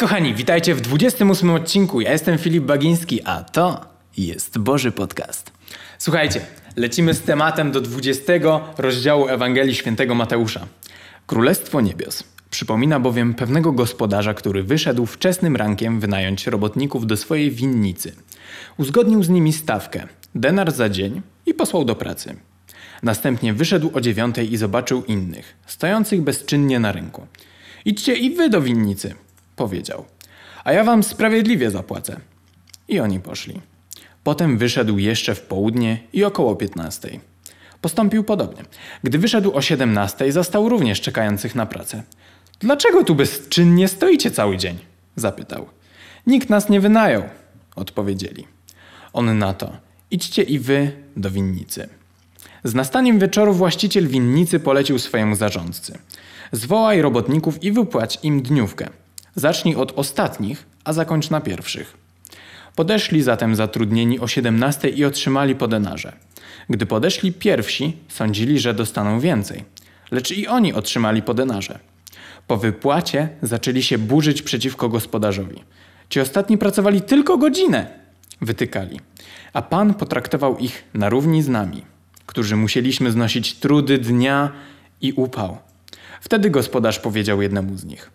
kochani, witajcie w 28 odcinku. Ja jestem Filip Bagiński, a to jest Boży Podcast. Słuchajcie, lecimy z tematem do 20 rozdziału Ewangelii Świętego Mateusza. Królestwo Niebios przypomina bowiem pewnego gospodarza, który wyszedł wczesnym rankiem wynająć robotników do swojej winnicy. Uzgodnił z nimi stawkę, denar za dzień i posłał do pracy. Następnie wyszedł o dziewiątej i zobaczył innych, stojących bezczynnie na rynku. Idźcie i wy do winnicy, powiedział. A ja wam sprawiedliwie zapłacę. I oni poszli. Potem wyszedł jeszcze w południe i około piętnastej. Postąpił podobnie. Gdy wyszedł o siedemnastej, zastał również czekających na pracę. Dlaczego tu bezczynnie stoicie cały dzień? zapytał. Nikt nas nie wynajął, odpowiedzieli. On na to: Idźcie i wy do winnicy. Z nastaniem wieczoru właściciel winnicy polecił swojemu zarządcy: Zwołaj robotników i wypłać im dniówkę. Zacznij od ostatnich, a zakończ na pierwszych. Podeszli zatem zatrudnieni o 17 i otrzymali po denarze. Gdy podeszli pierwsi, sądzili, że dostaną więcej. Lecz i oni otrzymali po denarze. Po wypłacie zaczęli się burzyć przeciwko gospodarzowi. Ci ostatni pracowali tylko godzinę, wytykali. A Pan potraktował ich na równi z nami, którzy musieliśmy znosić trudy dnia i upał. Wtedy gospodarz powiedział jednemu z nich: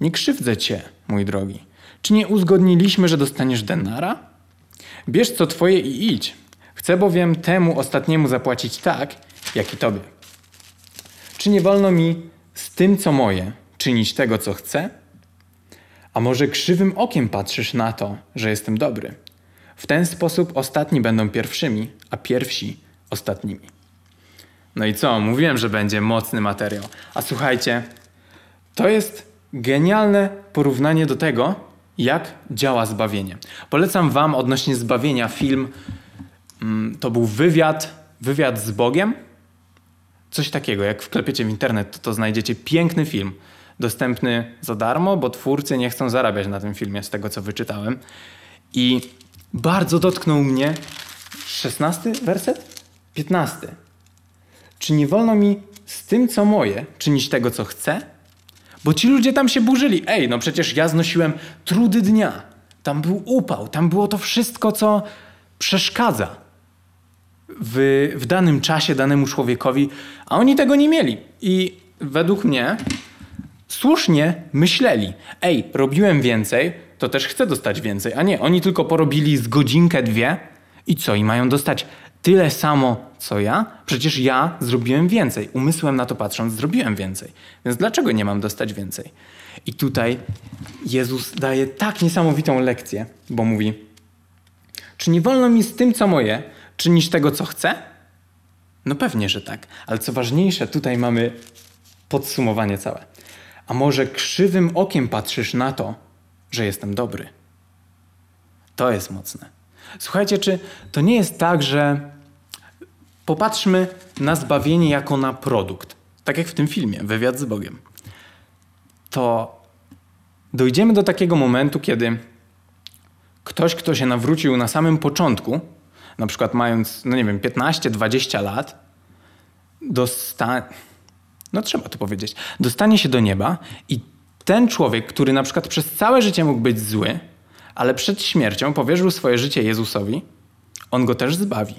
Nie krzywdzę cię, mój drogi. Czy nie uzgodniliśmy, że dostaniesz denara? Bierz co twoje i idź. Chcę bowiem temu ostatniemu zapłacić tak, jak i tobie. Czy nie wolno mi z tym, co moje, czynić tego, co chcę? A może krzywym okiem patrzysz na to, że jestem dobry? W ten sposób ostatni będą pierwszymi, a pierwsi ostatnimi. No i co? Mówiłem, że będzie mocny materiał. A słuchajcie, to jest genialne porównanie do tego, jak działa zbawienie. Polecam Wam odnośnie zbawienia film. mm, To był wywiad, wywiad z Bogiem. Coś takiego, jak wklepiecie w internet, to, to znajdziecie piękny film. Dostępny za darmo, bo twórcy nie chcą zarabiać na tym filmie, z tego co wyczytałem. I bardzo dotknął mnie 16 werset? 15. Czy nie wolno mi z tym, co moje, czynić tego, co chcę? Bo ci ludzie tam się burzyli. Ej, no przecież ja znosiłem trudy dnia. Tam był upał, tam było to wszystko, co przeszkadza w, w danym czasie danemu człowiekowi, a oni tego nie mieli. I według mnie słusznie myśleli: Ej, robiłem więcej, to też chcę dostać więcej. A nie, oni tylko porobili z godzinkę, dwie i co? I mają dostać tyle samo, co ja? Przecież ja zrobiłem więcej. Umysłem na to patrząc, zrobiłem więcej. Więc dlaczego nie mam dostać więcej? I tutaj Jezus daje tak niesamowitą lekcję, bo mówi: Czy nie wolno mi z tym, co moje, czynić tego, co chcę? No pewnie, że tak. Ale co ważniejsze, tutaj mamy podsumowanie całe. A może krzywym okiem patrzysz na to, że jestem dobry? To jest mocne. Słuchajcie, czy to nie jest tak, że popatrzmy na zbawienie jako na produkt, tak jak w tym filmie, wywiad z Bogiem. To dojdziemy do takiego momentu, kiedy ktoś, kto się nawrócił na samym początku, na przykład mając, no nie wiem, 15-20 lat, dostanie, no trzeba to powiedzieć, dostanie się do nieba i ten człowiek, który na przykład przez całe życie mógł być zły, ale przed śmiercią powierzył swoje życie Jezusowi, on go też zbawi.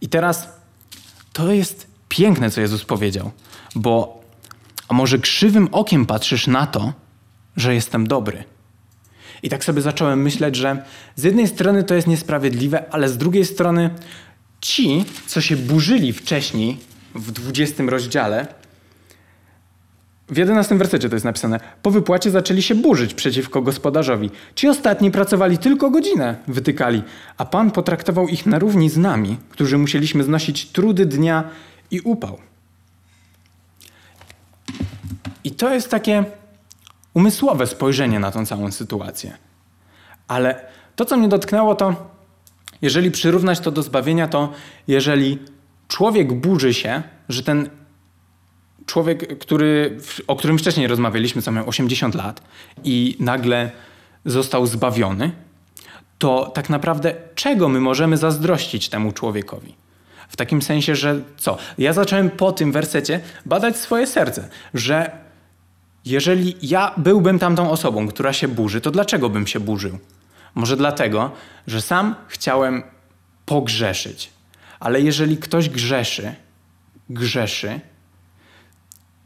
I teraz to jest piękne, co Jezus powiedział, bo a może krzywym okiem patrzysz na to, że jestem dobry. I tak sobie zacząłem myśleć, że z jednej strony to jest niesprawiedliwe, ale z drugiej strony ci, co się burzyli wcześniej w 20 rozdziale, w 11 wersecie to jest napisane. Po wypłacie zaczęli się burzyć przeciwko gospodarzowi. Ci ostatni pracowali tylko godzinę, wytykali, a Pan potraktował ich na równi z nami, którzy musieliśmy znosić trudy dnia i upał. I to jest takie umysłowe spojrzenie na tą całą sytuację. Ale to, co mnie dotknęło, to jeżeli przyrównać to do zbawienia, to jeżeli człowiek burzy się, że ten człowiek, który, o którym wcześniej rozmawialiśmy, co miał 80 lat i nagle został zbawiony, to tak naprawdę czego my możemy zazdrościć temu człowiekowi? W takim sensie, że co? Ja zacząłem po tym wersecie badać swoje serce, że jeżeli ja byłbym tamtą osobą, która się burzy, to dlaczego bym się burzył? Może dlatego, że sam chciałem pogrzeszyć. Ale jeżeli ktoś grzeszy, grzeszy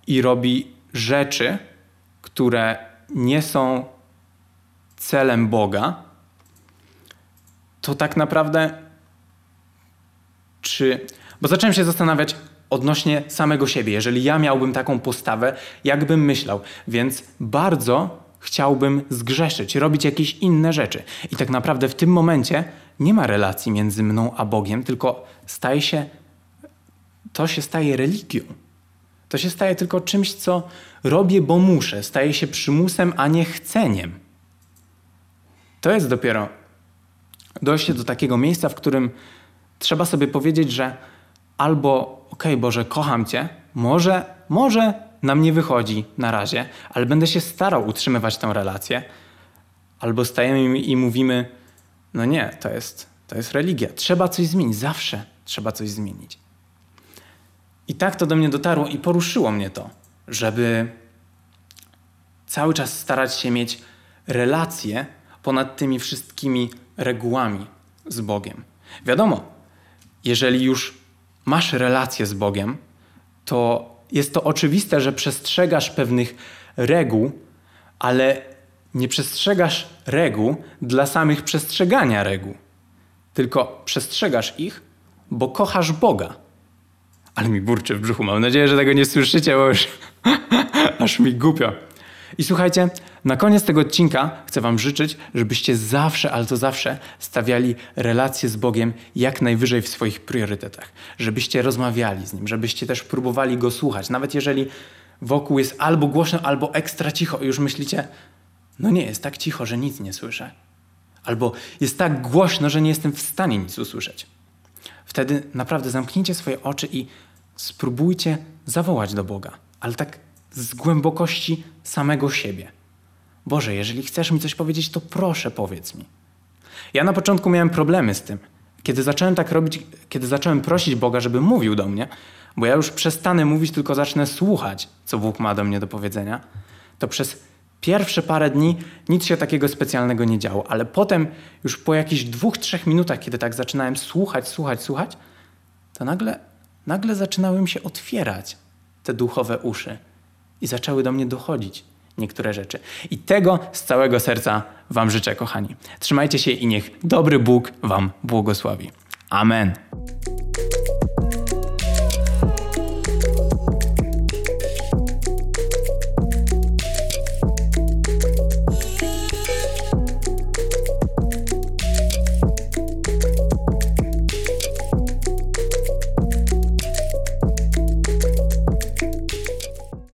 i robi rzeczy, które nie są celem Boga, to tak naprawdę czy. Bo zacząłem się zastanawiać odnośnie samego siebie, jeżeli ja miałbym taką postawę, jakbym myślał. Więc bardzo chciałbym zgrzeszyć, robić jakieś inne rzeczy. I tak naprawdę w tym momencie nie ma relacji między mną a Bogiem, tylko staje się, to się staje religią. To się staje tylko czymś, co robię, bo muszę. Staje się przymusem, a nie chceniem. To jest dopiero dojście do takiego miejsca, w którym trzeba sobie powiedzieć, że albo okej, okay, Boże, kocham Cię, może, może nam nie wychodzi na razie, ale będę się starał utrzymywać tę relację, albo stajemy i mówimy, no nie, to jest, to jest religia, trzeba coś zmienić, zawsze trzeba coś zmienić. I tak to do mnie dotarło i poruszyło mnie to, żeby cały czas starać się mieć relacje ponad tymi wszystkimi regułami z Bogiem. Wiadomo, jeżeli już masz relację z Bogiem, to jest to oczywiste, że przestrzegasz pewnych reguł, ale nie przestrzegasz reguł dla samych przestrzegania reguł, tylko przestrzegasz ich, bo kochasz Boga. Ale mi burczy w brzuchu. Mam nadzieję, że tego nie słyszycie, bo już aż mi głupio. I słuchajcie, na koniec tego odcinka chcę Wam życzyć, żebyście zawsze, ale to zawsze stawiali relacje z Bogiem jak najwyżej w swoich priorytetach. Żebyście rozmawiali z Nim, żebyście też próbowali Go słuchać. Nawet jeżeli wokół jest albo głośno, albo ekstra cicho i już myślicie, no nie, jest tak cicho, że nic nie słyszę. Albo jest tak głośno, że nie jestem w stanie nic usłyszeć. Wtedy naprawdę zamknijcie swoje oczy i spróbujcie zawołać do Boga, ale tak z głębokości samego siebie. Boże, jeżeli chcesz mi coś powiedzieć, to proszę powiedz mi. Ja na początku miałem problemy z tym. Kiedy zacząłem tak robić, kiedy zacząłem prosić Boga, żeby mówił do mnie, bo ja już przestanę mówić, tylko zacznę słuchać, co Bóg ma do mnie do powiedzenia, to przez pierwsze parę dni nic się takiego specjalnego nie działo, ale potem, już po jakichś dwóch, trzech minutach, kiedy tak zaczynałem słuchać, słuchać, słuchać, to nagle, nagle zaczynały się otwierać te duchowe uszy i zaczęły do mnie dochodzić niektóre rzeczy. I tego z całego serca Wam życzę, kochani. Trzymajcie się i niech dobry Bóg Wam błogosławi. Amen.